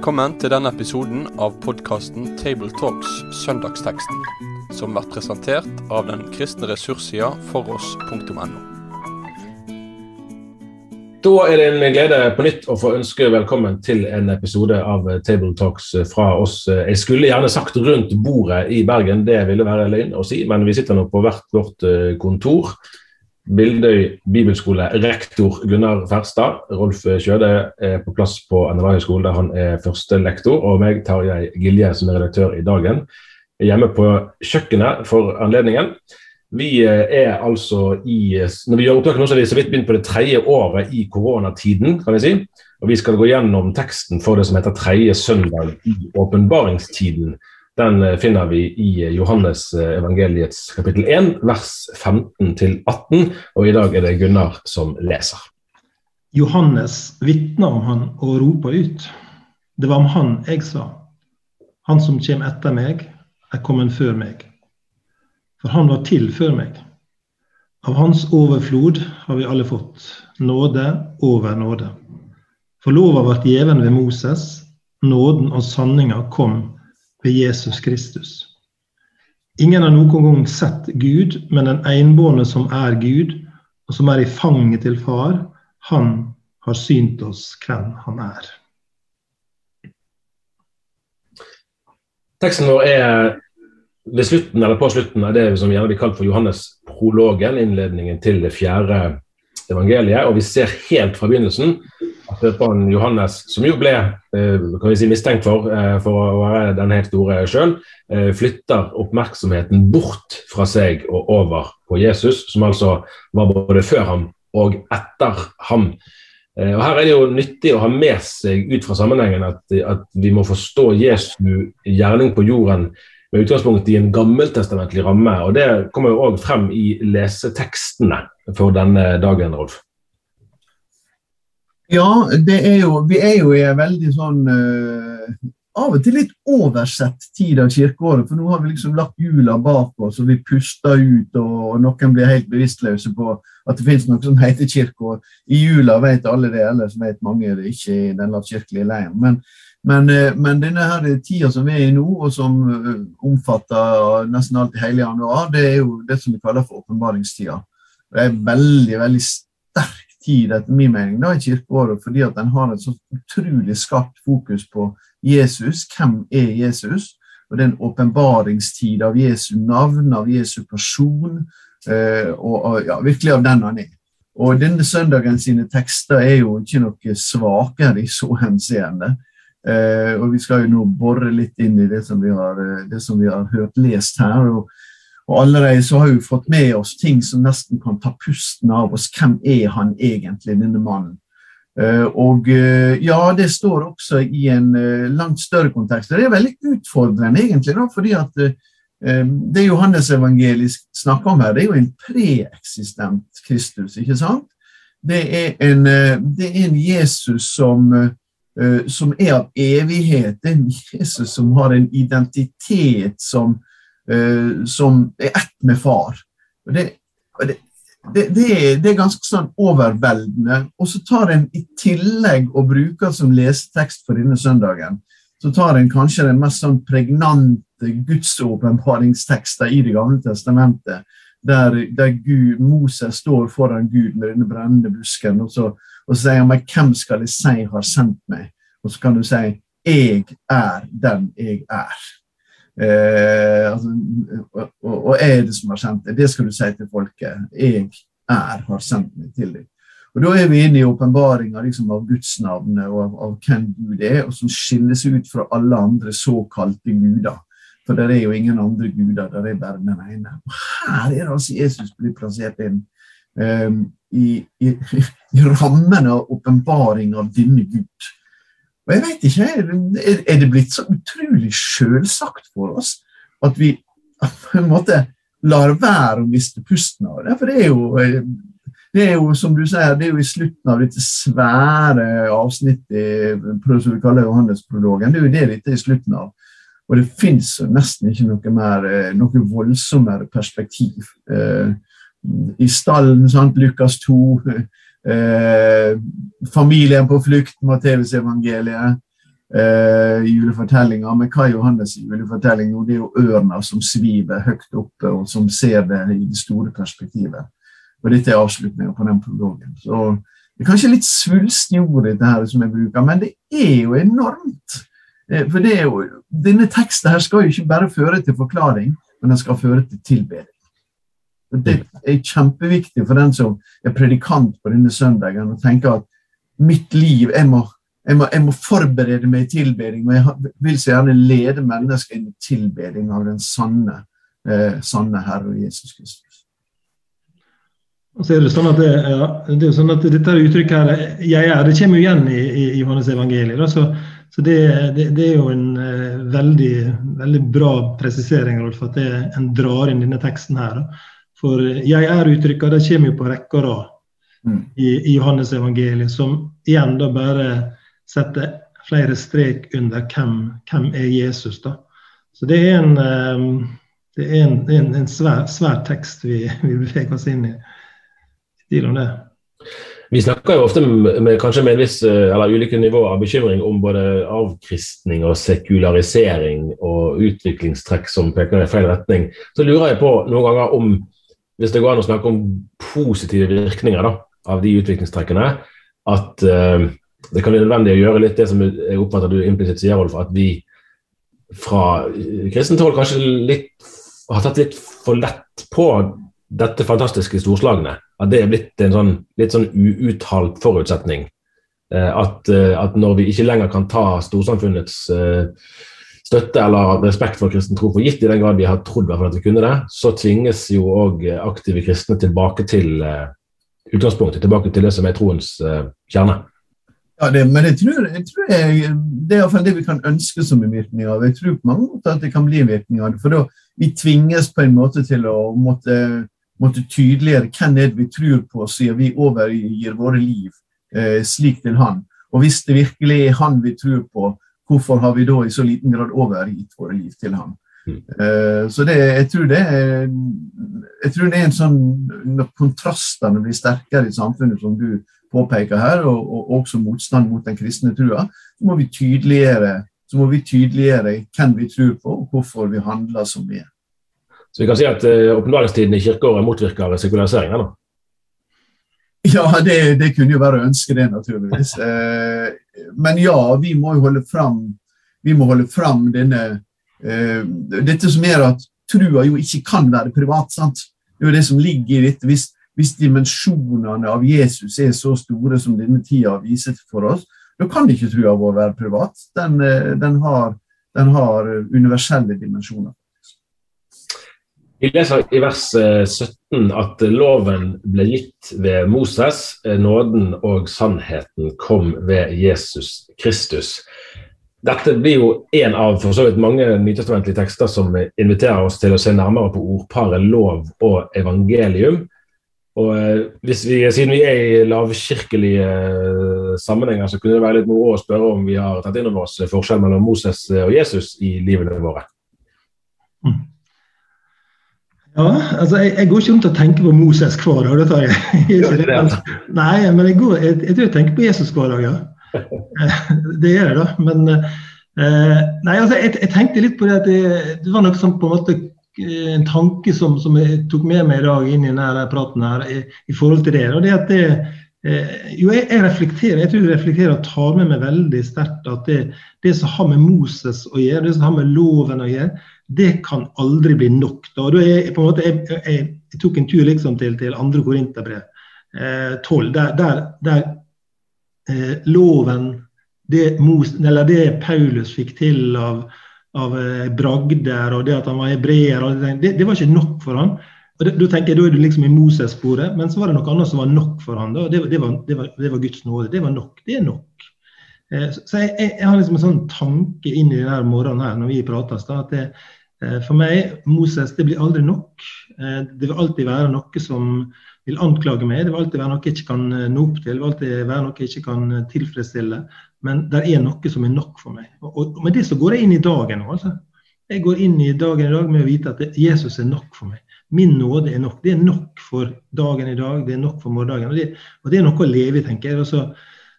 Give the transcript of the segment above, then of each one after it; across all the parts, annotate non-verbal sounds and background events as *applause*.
Velkommen til denne episoden av podkasten Tabletalks Søndagsteksten, som blir presentert av den kristne ressurssida foross.no. Da er det en glede på nytt å få ønske velkommen til en episode av Table Talks fra oss. Jeg skulle gjerne sagt rundt bordet i Bergen, det ville være løgn å si, men vi sitter nå på hvert vårt eh, kontor. Bildøy bibelskole, rektor Gunnar Ferstad. Rolf Kjøde er på plass på NLA høgskole, der han er førstelektor. Og meg, Tarjei Gilje, som er redaktør i Dagen. Er hjemme på kjøkkenet for anledningen. Vi er altså i Når vi gjør opptaket nå, så er vi så vidt begynt på det tredje året i koronatiden. kan vi si. Og vi skal gå gjennom teksten for det som heter tredje søndag i åpenbaringstiden. Den eh, finner vi i eh, Johannes eh, evangeliets kapittel 1, vers 15-18. Og i dag er det Gunnar som leser. Johannes vitna om han og ropa ut. Det var om han jeg sa. Han som kommer etter meg, er kommet før meg. For han var til før meg. Av hans overflod har vi alle fått, nåde over nåde. For lova ble gjeven ved Moses, nåden og sanninga kom ved Jesus Kristus. Ingen har noen gang sett Gud, men den enbårne som er Gud, og som er i fanget til Far, han har synt oss hvem han er. Teksten vår er ved slutten, eller på slutten av det som gjerne blir kalt for Johannes-prologen, innledningen til det fjerde evangeliet. Og vi ser helt fra begynnelsen døperen Johannes, som jo ble eh, si, mistenkt for, eh, for å være den helt store sjøl, eh, flytter oppmerksomheten bort fra seg og over på Jesus, som altså var både før ham og etter ham. Og Her er det jo nyttig å ha med seg ut fra sammenhengen at, at vi må forstå Jesu gjerning på jorden med utgangspunkt i en gammeltestamentlig ramme. og Det kommer jo òg frem i lesetekstene for denne dagen, Rolf. Ja, er jo, vi er jo i en veldig sånn uh, Av og til litt oversett tid av kirkeåret. For nå har vi liksom lagt jula bak oss, og vi puster ut, og, noen blir helt bevisstløse på at det finnes noe som heter kirkeår. I jula vet alle det, ellers vet mange det ikke i den lavkirkelige leiren. Men, men, uh, men, denne her tida som vi er i nå, og som uh, omfatter nesten alt i hele januar, det er jo det som vi kaller for åpenbaringstida. Det er veldig, veldig sterkt tid, etter min mening, da, i kirkeåret, fordi at den har et så utrolig skarpt fokus på Jesus. Hvem er Jesus? Og det er en åpenbaringstid av Jesu navn, av Jesu person, eh, og, og ja, virkelig av den han er. Og denne søndagen sine tekster er jo ikke noe svakere i så henseende. Eh, og vi skal jo nå bore litt inn i det som vi har, eh, det som vi har hørt lest her. og og allerede så har vi fått med oss ting som nesten kan ta pusten av oss. Hvem er han egentlig, denne mannen? Eh, og eh, ja, det står også i en eh, langt større kontekst. Det er veldig utfordrende, egentlig, da, fordi at det Johannes-evangelisk snakker om her, det er jo en preeksistent Kristus, ikke sant? Det er en, det er en Jesus som, som er av evighet. Det er en Jesus som har en identitet som, som er ett med far. Og det, det, det, det, er, det, er, ganske sånn overveldende. Og så tar en i tillegg og bruker som lesetekst for denne søndagen, så tar en kanskje den mest sånn pregnante gudsåpenbaringsteksten i Det gamle testamentet, der, der Gud, Moses står foran Gud med denne brennende busken, og så, og så sier han 'Hvem skal jeg si har sendt meg?' Og så kan du si 'Jeg er den jeg er'. Eh, altså, og, og, er det som har sendt deg? Det skal du si til folket. Jeg er, har sendt meg til deg. Og Da er vi inne i åpenbaringa liksom, av gudsnavnet og av, av, hvem Gud er, og som skilles ut fra alle andre såkalte guder. For det er jo ingen andre guder, det er bare den ene. Og Her er det altså Jesus blir plassert inn um, i, i, i rammen av åpenbaring av denne Gud. Og jeg vet ikke, Er det blitt så utrolig sjølsagt for oss at vi på en måte lar være å miste pusten av det? For det er jo, det er jo som du sier, det er jo i slutten av dette svære avsnittet som vi kaller Johannes-prologen. Det er jo det dette er i slutten av. Og det fins nesten ikke noe mer, noe voldsommere perspektiv. Eh, I stallen, sant, Lukas 2 Eh, familien på flukt, Matteusevangeliet. eh, julefortellinger. Men hva er Johannes' julefortelling Jo, Det er jo ørna som sviver høyt oppe, og som ser det i det store perspektivet. Og dette er avslutninga på den prologen. Så det er kanskje litt svulstig ord, dette her som jeg bruker, men det er jo enormt. Eh, for det er jo, Denne teksten her skal jo ikke bare føre til forklaring, men den skal føre til tilbeding. Og Det er kjempeviktig for den som er predikant på denne søndagen, å tenke at mitt liv jeg må, jeg må, jeg må forberede meg i tilbeding, og jeg vil så gjerne lede mennesker inn i tilbeding av den sanne, eh, sanne Herre Jesus Kristus. Og er det sånn at, det, ja, det er sånn at dette uttrykket her, 'jeg er', det kommer jo igjen i, i Johannes evangeliet. Så, så det, det, det, er jo en uh, veldig, veldig, bra presisering, Rolf, at det, en drar inn denne teksten her. For 'jeg er'-uttrykka det kommer jo på rekke og rad mm. i, i Johannes evangeliet, som igjen da bare setter flere strek under hvem, hvem er Jesus. da. Så det er en, um, det er en, en, en svær, svær, tekst vi, vi beveger oss inn i Stil om det. Vi snakker jo ofte med, med kanskje med en viss, eh, eller ulike nivåer av bekymring om både avkristning og sekularisering og utviklingstrekk som peker i feil retning. Så lurer jeg på noen ganger om, hvis det går an å snakke om positive virkninger da, av de utviklingstrekkene, at uh, det kan bli nødvendig å gjøre litt det som jeg oppfatter du implisitt sier, Rolf, at vi fra kristent hold kanskje litt, har tatt litt for lett på dette fantastiske storslagene. at det er blitt en sånn, litt sånn uuttalt forutsetning. Eh, at, eh, at, når vi ikke lenger kan ta storsamfunnets støtte eller respekt for kristen tro for gitt, i den grad vi har trodd at vi kunne det, så tvinges jo òg aktive kristne tilbake til utgangspunktet, tilbake til det som er troens kjerne. Ja, det, men jeg tror, jeg tror jeg, det er iallfall det vi kan ønske som en virkning av Jeg tror på mange måter at det kan bli en virkning av det. For da vi tvinges på en måte til å måtte måtte tydeligere hvem det vi tror på, siden vi overgir våre liv eh, slik til Han. Og hvis det virkelig er Han vi tror på, hvorfor har vi da i så liten grad overgitt våre liv til ham? Mm. Eh, så det, jeg, tror det er, jeg tror det er en sånn Når kontrastene blir sterkere i samfunnet, som du påpeker her, og, og også motstand mot den kristne trua, så må vi tydeliggjøre så må vi tydeliggjøre hvem vi tror på, og hvorfor vi handler som vi er. Så vi kan si at uh, åpenbaringstiden i kirkeåret motvirker sekularisering? *laughs* Ja, det, det, kunne jo være å ønske det, naturligvis. Uh, men ja, vi må jo holde fram, vi må holde fram denne uh, Dette som er at trua jo ikke kan være privat. sant? Det er jo det som ligger i dette. Hvis, hvis dimensjonene av Jesus er så store som denne tida viser for oss, da kan ikke trua vår være privat. Den, den, har, den har universelle dimensjoner. Vi leser i vers 17 eh, at loven ble gitt ved Moses, eh, nåden og sannheten kom ved Jesus Kristus. Dette blir jo en av for så vidt mange nytestamentlige tekster som inviterer oss til å se nærmere på ordparet lov og evangelium. Og eh, hvis vi, Siden vi er i lavkirkelige sammenhenger, så kunne det være litt moro å spørre om vi har tatt inn over oss forskjell mellom Moses og Jesus i livene våre. Mm. Ja, altså jeg, jeg, går ikke rundt og tenker på Moses hver dag. det tar jeg. *laughs* Nei, men jeg, går, jeg, jeg, tror jeg tenker på Jesus hver dag, ja. *laughs* Det gjør jeg, da. Men eh, nei, altså jeg, jeg, tenkte litt på det at det, det var noe som på en måte eh, en tanke som, som, jeg tok med meg i dag inn i denne praten her, i, i forhold til det. og det at det, eh, jo, jeg, jeg, reflekterer jeg tror jeg reflekterer og tar med meg veldig sterkt at det, det som har med Moses å gjøre, det som har med loven å gjøre, det kan aldri bli nok. Da. Da jeg, måte, jeg, jeg, jeg, tok en tur liksom til, til andre Korinterbrev, eh, 12, der, der, der eh, loven det, det, Paulus fikk til av, av eh, bragder og det at han var hebreer, det, det, var ikke nok for han. Og Da tenker jeg, da er du liksom i Moses-sporet, men så var det noe annet som var nok for han. Da. Det, var, var, det, var, Guds nåde. Det var nok. Det er nok. Eh, så jeg, jeg, har liksom en sånn tanke inn i denne morgenen her når vi prates, da, at det, for meg, Moses, det blir aldri nok. Eh, det vil alltid være noe som vil anklage meg, det vil alltid være noe jeg ikke kan eh, nå opp til, det vil alltid være noe jeg ikke kan tilfredsstille. Men det er noe som er nok for meg. Og med det så går jeg inn i dagen nå. altså. Jeg går inn i dagen i dag med å vite at Jesus er nok for meg. Min nåde er nok. Det er nok for dagen i dag, det er nok for morgendagen. Og det, og det er noe å leve i, tenker jeg. Og så,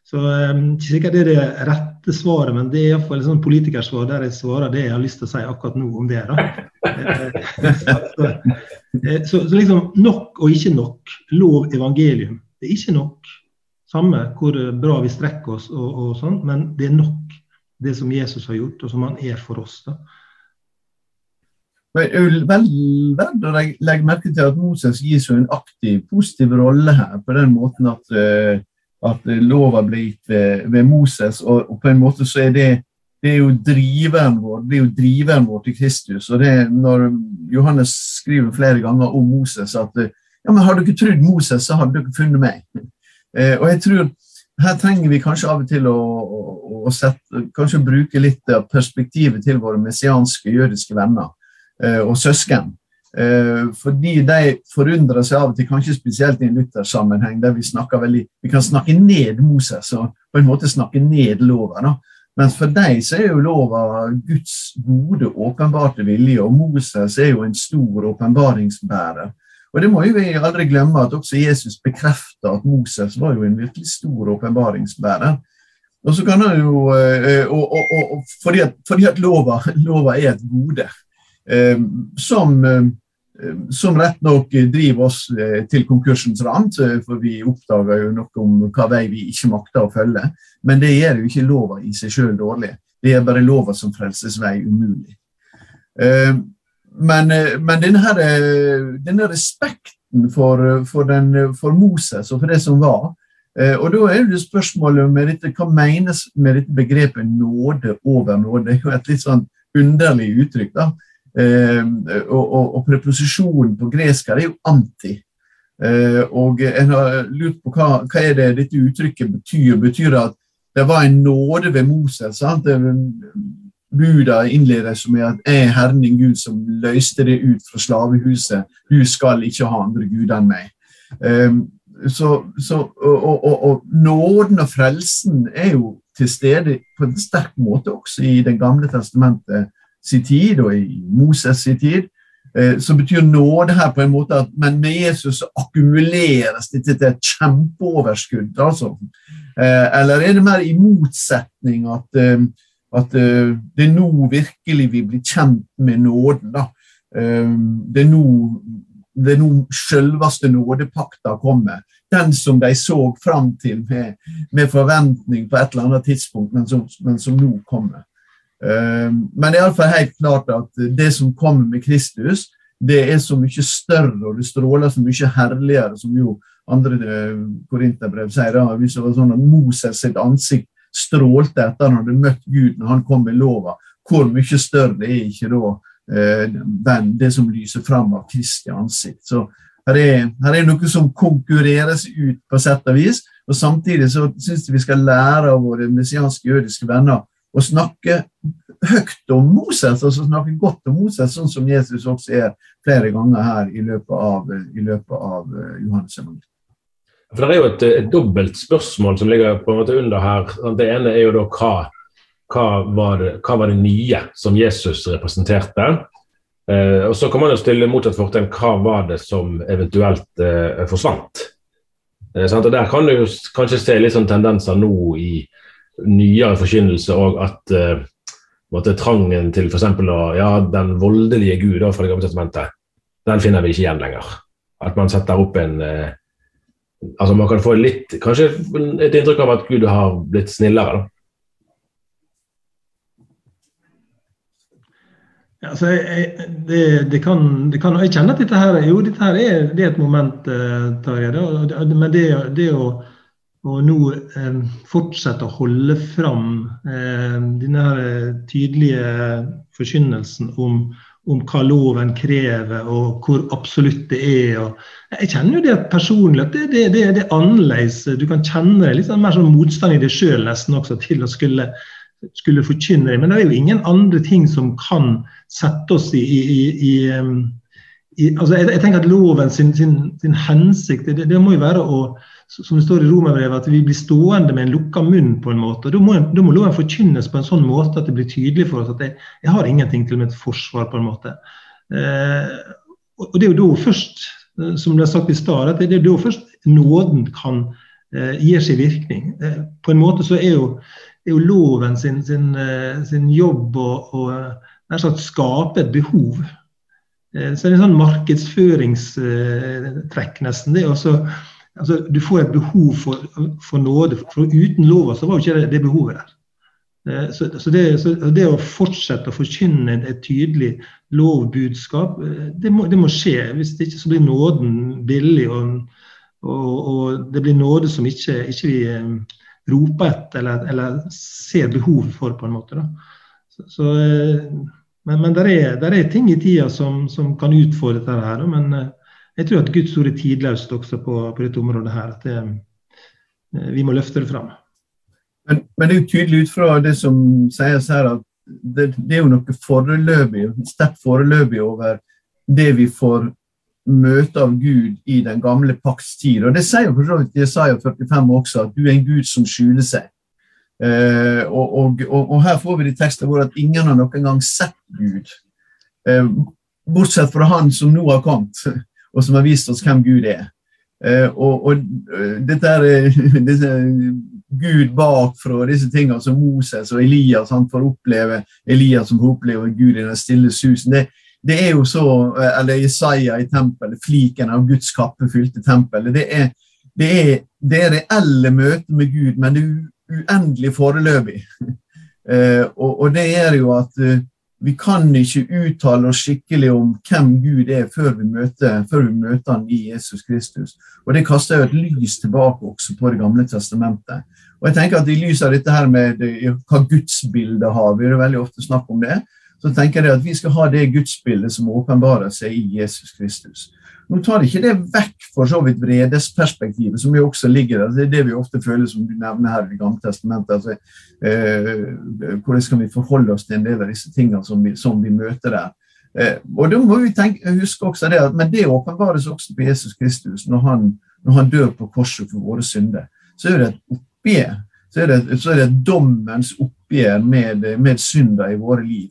så ikke sikkert det er det rette lette svaret, men det er iallfall et sånn politikersvar der jeg svarer det jeg har lyst til å si akkurat nå om det. så, så, så liksom nok og ikke nok. Lov, evangelium. Det er ikke nok. Samme hvor bra vi strekker oss, og, og sånn, men det er nok det som Jesus har gjort, og som han er for oss. da. Men vil er verdt å legge merke til at Moses gis en aktiv, positiv rolle her. På den måten at, uh, at lova ble gitt ved, ved Moses, og, og, på en måte så er det det er jo driveren vår det er jo driveren vår til Kristus. og det Når Johannes skriver flere ganger om Moses at ja, men du ikke trodd Moses, så hadde ikke funnet meg. Uh, *laughs* og jeg tror her trenger vi kanskje av og til å, å, å sette, kanskje bruke litt av perspektivet til våre messianske jødiske venner. Eh, og søsken. Eh, fordi de forundrer seg av og til, kanskje spesielt i en Luther-sammenheng, der vi snakker veldig, vi kan snakke ned Moses og på en måte snakke ned loven. Mens for dem så er jo lova Guds gode, åpenbarte vilje, og Moses er jo en stor åpenbaringsbærer. Og det må jo vi aldri glemme at også Jesus bekrefter at Moses var jo en virkelig stor åpenbaringsbærer. Og så kan han jo, eh, og, og, og, fordi, at, fordi at lova, lova er et gode. Eh, som, som rett nok driver oss eh, til konkursens rand, for vi oppdager jo noe om hva vei vi ikke makter å følge. Men det gjør jo ikke lova i seg sjøl dårlig. Det er bare lova som frelsesvei umulig. Men, men denne, her, denne, respekten for, for, den, for, Moses og for det som var og Da er det spørsmålet med dette, hva menes med dette begrepet nåde over nåde. Det er jo et litt sånn underlig uttrykk. da. Eh, og, og, og, preposisjonen på gresk er jo anti. Eh, og en har lurt på hva, hva er det dette uttrykket betyr. Betyr det at det var en nåde ved Moses? sant? Buda innledes med at 'jeg er Herren din Gud som løste det ut fra slavehuset'. 'Du skal ikke ha andre guder enn meg'. Um, så, så, og, og, og, nåden og frelsen er jo til stede på en sterk måte også i Det gamle testamentet sin tid og i Moses sin tid, eh, så betyr nåde her på en måte at men med Jesus så akkumuleres dette til et kjempeoverskudd. altså. Eh, eller er det mer i motsetning at, eh, at det er nå virkelig vi blir kjent med nåden? da. Det er nå det er nå selveste nådepakta kommer. Den som de så fram til med, med, forventning på et eller annet tidspunkt, men som, men som nå kommer. Ehm, men det er iallfall helt klart at det som kommer med Kristus, det er så mye større og det stråler så mye herligere, som jo andre eh, korinterbrev sier. da, Hvis det var sånn at Moses sitt ansikt strålte etter han hadde møtt Gud når han kom med lova, hvor mye større er ikke da eh, den, det som lyser fram av Kristi ansikt. Så her er, her er noe som konkurreres ut på sett og vis. Og samtidig så syns jeg vi skal lære av våre messianske jødiske venner å snakke høyt om Moses, altså snakke godt om Moses, sånn som Jesus også er flere ganger her i løpet av, i løpet av eh, Johannes evangeliet. For Det er jo et, et, dobbelt spørsmål som ligger på en måte under her. Det ene er jo da hva, hva, var, det, hva var det nye som Jesus representerte? Eh, og Så kan man jo stille motsatt fortegn hva var det som eventuelt eh, forsvant? Eh, og Der kan du kanskje se litt sånn tendenser nå i nyere forkynnelse òg at uh, måtte, trangen til f.eks. Ja, den voldelige gud fra Det gamle testamentet, den finner vi ikke igjen lenger. At man setter opp en uh, Altså Man kan få litt, kanskje et inntrykk av at Gud har blitt snillere. da. Ja, altså, jeg, det, det, kan, det, kan, Jeg kjenner at dette her, jo, dette her er, er et moment, eh, Tarjei. Men det, det å og nå eh, fortsette å holde fram eh, denne eh, tydelige forkynnelsen om, om, hva loven krever, og hvor absolutt det er. Og jeg kjenner jo det personlig at det, det, det, det, er annerledes. Du kan kjenne litt sånn mer sånn motstand i deg sjøl nesten også til å skulle, skulle forkynne det. Men det er jo ingen andre ting som kan sette oss i, i, i, i altså jeg, jeg, tenker at loven sin, sin, sin hensikt det, det må jo være å som det står i Romerbrevet, at vi blir stående med en lukka munn på en måte. Da må, da må loven forkynnes på en sånn måte at det blir tydelig for oss at jeg, jeg har ingenting til mitt forsvar. på en måte. Eh, og Det er jo da først, eh, som det er sagt i stad, det er da først nåden kan eh, gi sin virkning. Eh, på en måte så er jo er jo loven sin, sin, eh, sin jobb å, å skape et behov. Eh, så det er en sånn markedsføringstrekk, nesten. det også, altså, Du får et behov for, for nåde. for Uten lova så var jo ikke det, det behovet der. Eh, så, så, det, så, det, å fortsette å forkynne et tydelig lovbudskap, det må, det må skje. Hvis det ikke så blir nåden billig. og og, og, det blir nåde som ikke, ikke vi eh, roper etter eller, eller, ser behov for, på en måte. Så, så, eh, men men det er, er, ting i tida som, som kan utfordre dette. her, Men eh, jeg tror at Guds ord er tidløst også på, på dette området. her, at det, Vi må løfte det fram. Men, men, det er jo tydelig ut fra det som sies her, at det, det er jo noe foreløpig, sterkt foreløpig over det vi får møte av Gud i den gamle pakts tid. Og Det sier jo for så vidt Jesaja 45 også, at du er en Gud som skjuler seg. Eh, og, og, og, her får vi det i teksten hvor at ingen har noen gang sett Gud. Eh, bortsett fra Han som nå har kommet, og som har vist oss hvem Gud er. Eh, og, eh, dette er *laughs* disse Gud bakfra, disse tingene som Moses og Elias han får oppleve Elias som får oppleve Gud i den stille susen. Det, det er jo så eh, Eller Jesaja i tempelet, fliken av Guds kappe fylte tempelet. Det er, det er, det er reelle møter med Gud, men det er uendelig foreløpig. *laughs* Eh, og, og, det er jo at vi kan ikke uttale oss skikkelig om hvem Gud er før vi møter, før vi møter han i Jesus Kristus. Og Det kaster jo et lys tilbake også på Det gamle testamentet. Og jeg tenker at I lys av dette her med hva gudsbildet har, vi er veldig ofte snakk om det, så tenker jeg at vi skal ha det gudsbildet som åpenbarer seg i Jesus Kristus. Nå tar ikke det vekk for så vidt vredesperspektivet, som jo også ligger der. Det er det vi ofte føler, som du nevner her i Det gamle testamentet. Altså, eh, hvordan skal vi forholde oss til en del av disse tingene som vi, som vi møter der? Eh, og da må vi tenke, huske også det Men det åpenbares også på Jesus Kristus når han, når han dør på korset for våre synder. Så er det et oppgjør. Så er det, så er det dommens oppgjør med, med synder i våre liv.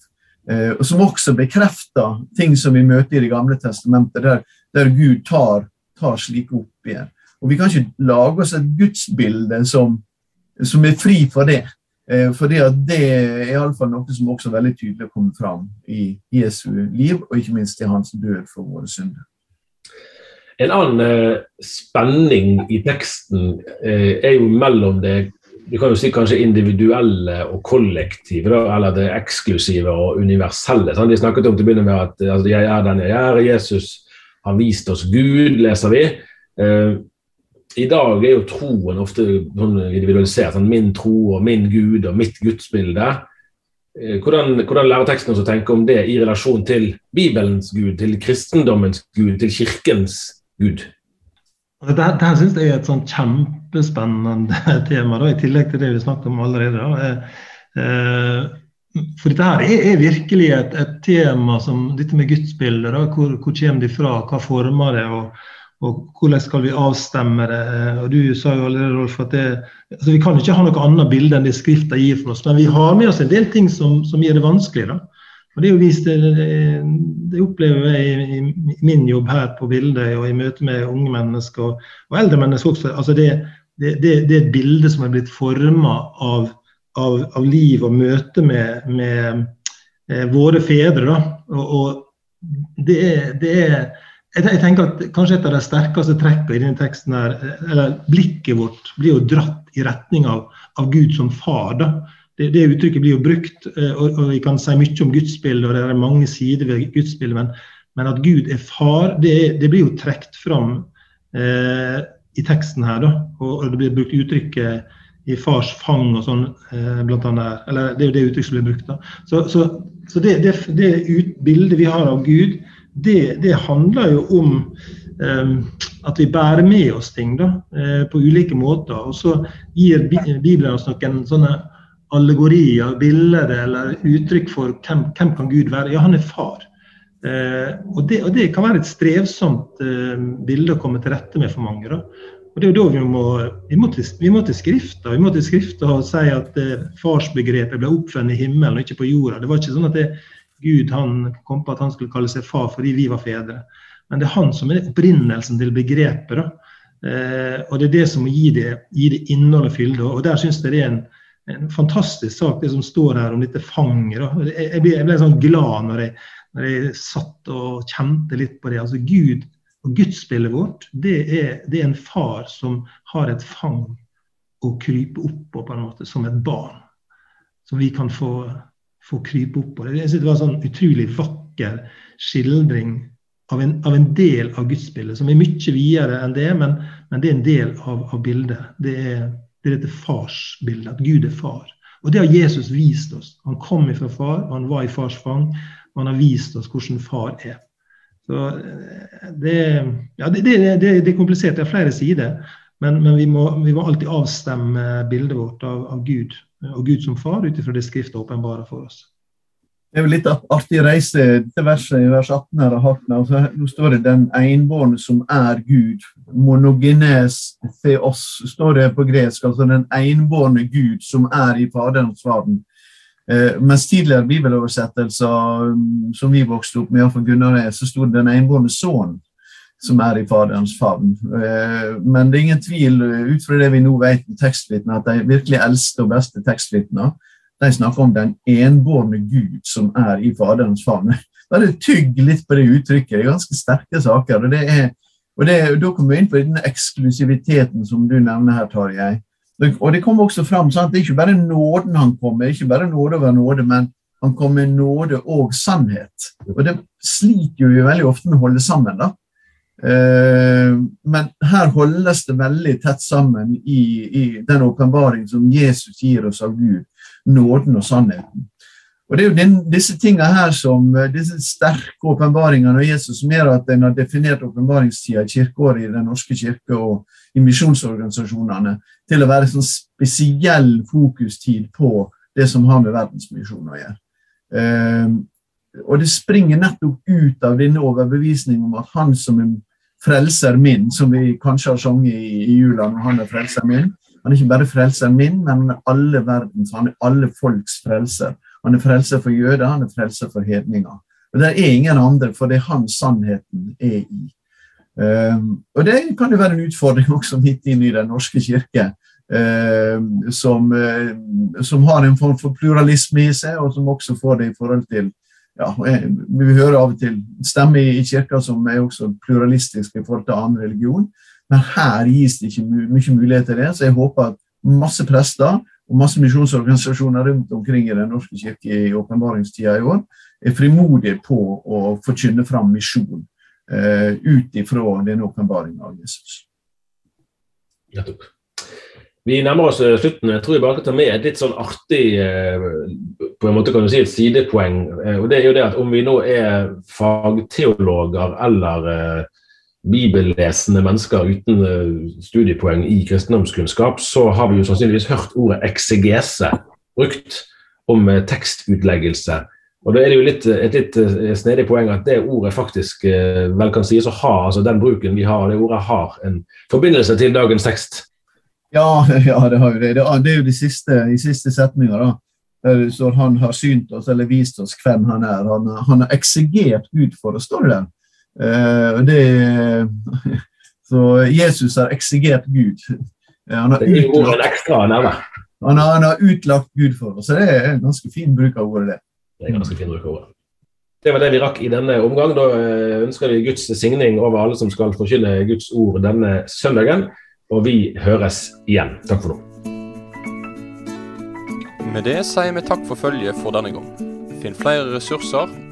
Eh, som også bekrefter ting som vi møter i Det gamle testamentet, der, der Gud tar, tar slike igjen. Og Vi kan ikke lage oss et gudsbilde som, som er fri for det. Eh, for det er iallfall noe som også veldig tydelig kommer fram i Jesu liv, og ikke minst i hans død for våre synder. En annen eh, spenning i teksten eh, er jo mellom det du kan jo si kanskje individuelle og kollektive, da, eller det eksklusive og universelle. Sant? De snakket om til å begynne med at altså, 'jeg er den jeg er', Jesus har viste oss Gud, leser vi. Eh, I dag er jo troen ofte sånn individualisert. Sånn, min tro og min Gud og mitt gudsbilde. Eh, hvordan, hvordan lærer teksten oss å tenke om det i relasjon til Bibelens Gud, til kristendommens Gud, til kirkens Gud? Dette, dette det synes jeg er et sånn kjempespennende *laughs* tema, da, i tillegg til det vi snakket om allerede. Da. eh, for dette her er, er virkelig et, et, tema som dette med gudsbildet. Hvor, hvor kommer de fra, hva former det, og, og, hvordan skal vi avstemme det? Og Du sa jo allerede, Rolf, at det, altså vi kan ikke ha noe annet bilde enn det Skrifta gir for oss. Men vi har med oss en del ting som, som gjør det vanskelig. da. Og Det er jo vist, det, det opplever jeg i, i, min jobb her på bildet og i møte med unge mennesker og, og eldre mennesker også. altså det, det, det, det er et bilde som er blitt forma av, av, av, liv og møte med, med eh, våre fedre. Og, og det, er, det er jeg, tenker at Kanskje et av de sterkeste trekkene i denne teksten her, eller blikket vårt blir jo dratt i retning av, av Gud som far. da det, det, uttrykket blir jo brukt, eh, og, og, vi kan si mye om gudsbildet, og det er mange sider ved gudsbildet, men, men at Gud er far, det, det blir jo trukket fram eh, i teksten her. Da, og, og, det blir brukt uttrykket i fars fang og sånn, eh, blant annet. Eller det er jo det uttrykket som blir brukt. da. Så, så, så det, det, det ut, bildet vi har av Gud, det, det handler jo om um, at vi bærer med oss ting da, eh, på ulike måter. Og så gir Bibelen oss noen sånne allegorier, bilder eller uttrykk for hvem, hvem kan Gud være. Ja, han er far. Eh, og, det, og, det, kan være et strevsomt eh, bilde å komme til rette med for mange. Da. Og det er jo da Vi må, vi må, til, vi må til Skrifta vi må til skrifta og si at eh, farsbegrepet ble oppfunnet i himmelen og ikke på jorda. Det var ikke sånn at det, Gud han kom på at han skulle kalle seg far fordi vi var fedre. Men det er han som er opprinnelsen til begrepet. da. Eh, og det er det som gir det, gir det innhold og fylde. Og der syns jeg det er en en fantastisk sak, det som står her om dette fanget. Jeg, jeg, ble, jeg ble sånn glad når jeg, når jeg, satt og kjente litt på det. Altså Gud og gudsbildet vårt, det er, det er, en far som har et fang å krype opp på, på en måte, som et barn. Som vi kan få, få krype opp på. Jeg synes Det var en sånn utrolig vakker skildring av en, av en del av gudsbildet, som er mye videre enn det, men, men det er en del av, av bildet. Det er det er dette farsbildet, at Gud er far. Og det har Jesus vist oss. Han kom ifra far, og han var i fars fang. Og han har vist oss hvordan far er. Så eh, det, ja, det, det, er komplisert, det er flere sider. Men, men vi, må, vi, må, alltid avstemme bildet vårt av, av Gud og Gud som far ut ifra det Skriftet åpenbarer for oss. Det er jo litt artig reise til verset i vers 18 her. Altså, nå står det 'den enbårne som er Gud'. Monogenes theos står det på gresk. Altså den enbårne Gud som er i Faderens favn. Eh, mens tidligere bibeloversettelser mm, som vi vokste opp med, Gunnar er, så sto det 'den enbårne sønn' som er i Faderens favn. Eh, men det er ingen tvil, ut fra det vi nå vet om tekstvitner, at de virkelig eldste og beste tekstvitner de snakker om den enbårne Gud som er i Faderens favn. *laughs* Bare tygg litt på det uttrykket. Det er ganske sterke saker. og det er og det, Da kommer vi inn på den eksklusiviteten som du nevner her, Tarjei. Og det kommer også fram sant? Det er ikke bare nåden han kommer, ikke bare nåde over nåde, men han kommer med nåde og sannhet. Og det sliter vi veldig ofte med å holde sammen. da. Eh, men her holdes det veldig tett sammen i, i den åpenbaring som Jesus gir oss av Gud nåden og sannheten. Og Det er jo den, disse tingene her som, eh, disse sterke åpenbaringene av Jesus som gjør at en har definert åpenbaringstida i kirkeåret i Den norske kirke og i misjonsorganisasjonene til å være sånn spesiell fokustid på det som har med verdensmisjon å gjøre. Um, og det springer nettopp ut av denne overbevisningen om at han som er frelser min, som vi kanskje har sunget i, i jula når han er frelser min, han er ikke bare frelseren min, men alle verdens, han er alle folks frelser. Han er frelser for jøder, han er frelser for hedninger. Og Det er ingen andre, for det er han sannheten er i. Um, og Det kan jo være en utfordring *laughs* også midt inn i Den norske kirke, um, som, um, som, har en form for pluralisme i seg, og som også får det i forhold til ja, Vi hører av og til stemmer i kirka som er også pluralistisk i forhold til annen religion. Men her gis det ikke mye mulighet til det, så jeg håper at masse prester og masse misjonsorganisasjoner rundt omkring i Den norske kirke i åpenbaringstida i år er frimodige på å forkynne fram misjon eh, ut ifra den åpenbaringa av Jesus. Nettopp. Vi nærmer oss eh, slutten. Jeg tror jeg bare kan ta med et litt sånn artig eh, på en måte kan du si et sidepoeng. og det er jo det at Om vi nå er fagteologer eller bibellesende mennesker uten eh, studiepoeng i kristendomskunnskap, så har vi jo sannsynligvis hørt ordet eksegese brukt om eh, tekstutleggelse. Og da er det jo litt, et litt eh, snedig poeng at det ordet faktisk vel kan sies å ha, altså den bruken vi har, det ordet har en forbindelse til dagens tekst. Ja, *laughs* ja det har jo det. Det er jo de siste, de siste setninger, da. Der det står han har synt oss eller vist oss hvem han er. Han, har eksegert Gud for å stå der. Uh, det, *laughs* så Jesus har eksigert Gud. Han har, utlagt, han, har, han har utlagt Gud for oss. Så det er en ganske fin bruk av ordet. Det. det er ganske fin bruk av ordet. Det var det vi rakk i denne omgang. Da eh, ønsker vi Guds signing over alle som skal forkynne Guds ord denne søndagen. Og vi høres igjen. Takk for nå. Med det sier vi takk for følget for denne gang. Finn flere ressurser,